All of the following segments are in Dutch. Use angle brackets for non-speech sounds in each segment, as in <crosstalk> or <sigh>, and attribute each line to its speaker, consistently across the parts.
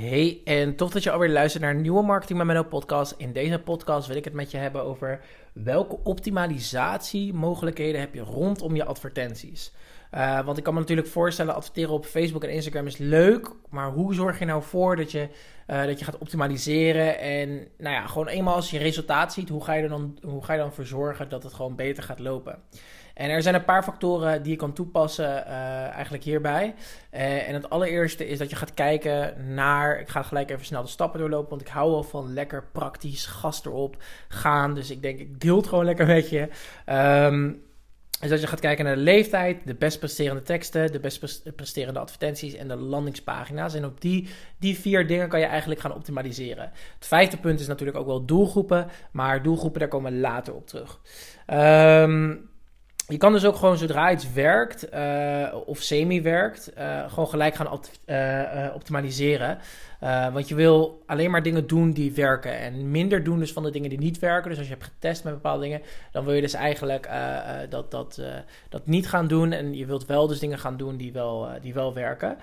Speaker 1: Hey, en tof dat je alweer luistert naar een nieuwe Marketing met Menno podcast. In deze podcast wil ik het met je hebben over welke optimalisatie mogelijkheden heb je rondom je advertenties. Uh, want ik kan me natuurlijk voorstellen, adverteren op Facebook en Instagram is leuk. Maar hoe zorg je nou voor dat je, uh, dat je gaat optimaliseren? En nou ja, gewoon eenmaal als je resultaat ziet, hoe ga je er dan, hoe ga je dan voor zorgen dat het gewoon beter gaat lopen? En er zijn een paar factoren die je kan toepassen uh, eigenlijk hierbij. En het allereerste is dat je gaat kijken naar... Ik ga gelijk even snel de stappen doorlopen, want ik hou wel van lekker praktisch gas erop gaan. Dus ik denk, ik deel het gewoon lekker met je. Um, dus dat je gaat kijken naar de leeftijd, de best presterende teksten, de best presterende advertenties en de landingspagina's. En op die, die vier dingen kan je eigenlijk gaan optimaliseren. Het vijfde punt is natuurlijk ook wel doelgroepen, maar doelgroepen daar komen we later op terug. Um, je kan dus ook gewoon zodra iets werkt uh, of semi werkt, uh, gewoon gelijk gaan uh, optimaliseren. want je wil alleen maar dingen doen die werken en minder doen dus van de dingen die niet werken. Dus als je hebt getest met bepaalde dingen, dan wil je dus eigenlijk dat, dat, dat niet gaan doen. En je wilt wel dus dingen gaan doen die wel, die wel werken.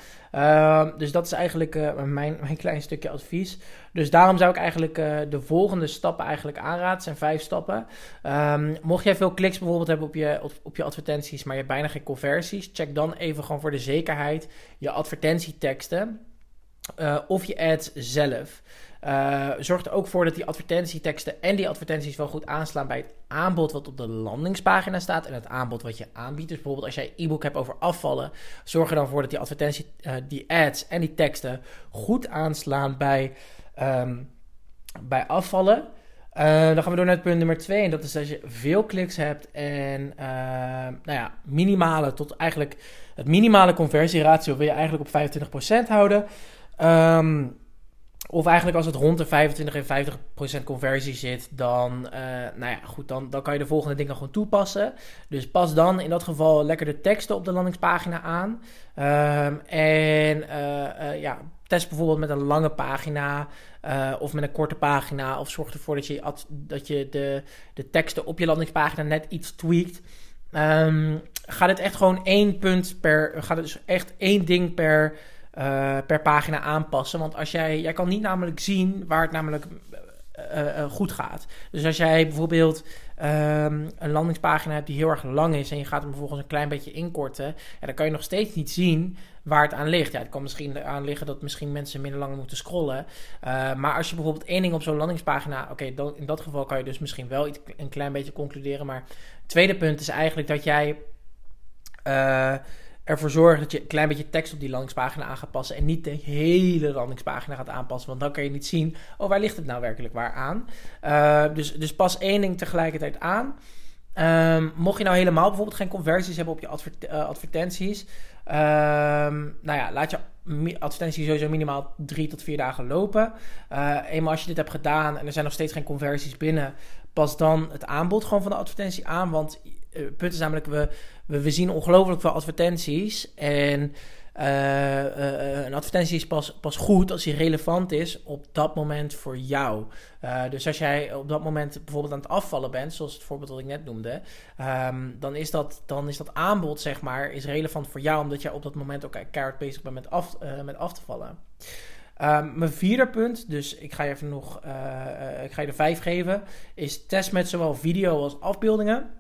Speaker 1: dus dat is eigenlijk mijn, <laughs> mijn klein stukje advies. Dus daarom zou ik eigenlijk de volgende stappen eigenlijk aanraden. Het zijn vijf stappen. Um, mocht jij veel kliks bijvoorbeeld hebben op je, op, je advertenties, maar je hebt bijna geen conversies, check dan even gewoon voor de zekerheid je advertentieteksten uh, of je ads zelf. Uh, zorg er ook voor dat die advertentieteksten en die advertenties wel goed aanslaan bij het aanbod wat op de landingspagina staat en het aanbod wat je aanbiedt. Dus bijvoorbeeld als jij e-book hebt over afvallen, zorg er dan voor dat die advertentie, uh, die ads en die teksten goed aanslaan bij um, bij afvallen. Uh, dan gaan we door naar het punt nummer 2. En dat is dat je veel kliks hebt en uh, nou ja, minimale tot eigenlijk het minimale conversieratio wil je eigenlijk op 25% houden. Um, of eigenlijk als het rond de 25 en 50% conversie zit, dan, uh, nou ja, goed, dan, dan kan je de volgende dingen gewoon toepassen. Dus pas dan in dat geval lekker de teksten op de landingspagina aan. Um, en ja, test bijvoorbeeld met een lange pagina uh, of met een korte pagina. Of zorg ervoor dat je, dat je de, de teksten op je landingspagina net iets tweakt. Um, ga dit echt gewoon één punt per. Ga dus echt één ding per, uh, per pagina aanpassen. Want als jij, jij kan niet namelijk zien waar het namelijk uh, uh, goed gaat. Dus als jij bijvoorbeeld um, een landingspagina hebt die heel erg lang is en je gaat hem vervolgens een klein beetje inkorten, ja, dan kan je nog steeds niet zien waar het aan ligt. Ja, het kan misschien aan liggen dat misschien mensen minder lang moeten scrollen. Uh, maar als je bijvoorbeeld één ding op zo'n landingspagina, oké, in dat geval kan je dus misschien wel iets, een klein beetje concluderen. Maar het tweede punt is eigenlijk dat jij ervoor zorgen dat je een klein beetje tekst op die landingspagina aan gaat passen. En niet de hele landingspagina gaat aanpassen. Want dan kan je niet zien, oh, waar ligt het nou werkelijk waar aan? Uh, dus, dus pas één ding tegelijkertijd aan. Um, mocht je nou helemaal bijvoorbeeld geen conversies hebben op je uh, advertenties. Um, nou ja, laat je advertentie sowieso minimaal drie tot vier dagen lopen. Uh, eenmaal als je dit hebt gedaan en er zijn nog steeds geen conversies binnen, pas dan het aanbod gewoon van de advertentie aan. Want punt is namelijk, we, we, zien ongelooflijk veel advertenties. En uh, uh, een advertentie is pas, pas goed als die relevant is op dat moment voor jou. Dus als jij op dat moment bijvoorbeeld aan het afvallen bent, zoals het voorbeeld dat ik net noemde, um, dan, is dat, dan is dat aanbod, zeg maar, is relevant voor jou, omdat jij op dat moment ook keihard bezig bent met af, met af te vallen. Um, mijn vierde punt, dus ik ga je even nog, ik ga je er vijf geven, is test met zowel video als afbeeldingen.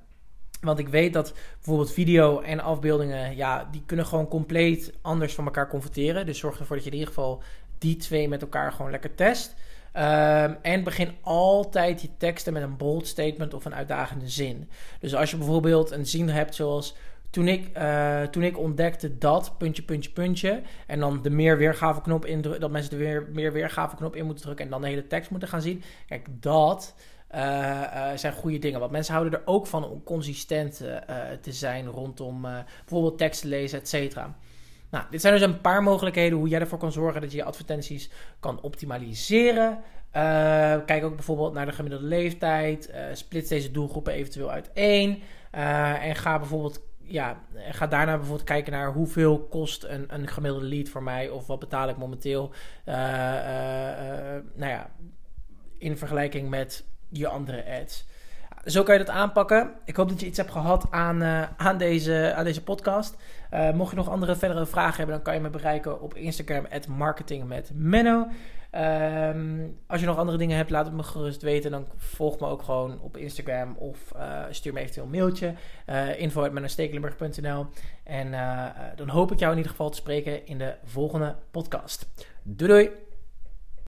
Speaker 1: Want ik weet dat bijvoorbeeld video en afbeeldingen, ja, die kunnen gewoon compleet anders van elkaar converteren. Dus zorg ervoor dat je in ieder geval die twee met elkaar gewoon lekker test. Um, en begin altijd je teksten met een bold statement of een uitdagende zin. Dus als je bijvoorbeeld een zin hebt zoals toen ik, uh, toen ik ontdekte dat, puntje, puntje, puntje. En dan de meer weergave knop dat mensen de weer, meer weergave knop in moeten drukken en dan de hele tekst moeten gaan zien. Kijk, dat uh, uh, zijn goede dingen. Want mensen houden er ook van om consistent uh, te zijn rondom bijvoorbeeld teksten lezen, et cetera. Nou, dit zijn dus een paar mogelijkheden hoe jij ervoor kan zorgen dat je je advertenties kan optimaliseren. kijk ook bijvoorbeeld naar de gemiddelde leeftijd. split deze doelgroepen eventueel uiteen. en ga bijvoorbeeld ja, ga daarna bijvoorbeeld kijken naar hoeveel kost een, een gemiddelde lead voor mij. Of wat betaal ik momenteel. nou ja, in vergelijking met je andere ads. Zo kan je dat aanpakken. Ik hoop dat je iets hebt gehad aan, uh, aan, deze, aan deze podcast. Uh, mocht je nog andere verdere vragen hebben, dan kan je me bereiken op Instagram, marketing met Menno. Um, als je nog andere dingen hebt, laat het me gerust weten. Dan volg me ook gewoon op Instagram of uh, stuur me eventueel een mailtje. Uh, En dan hoop ik jou in ieder geval te spreken in de volgende podcast. Doei doei!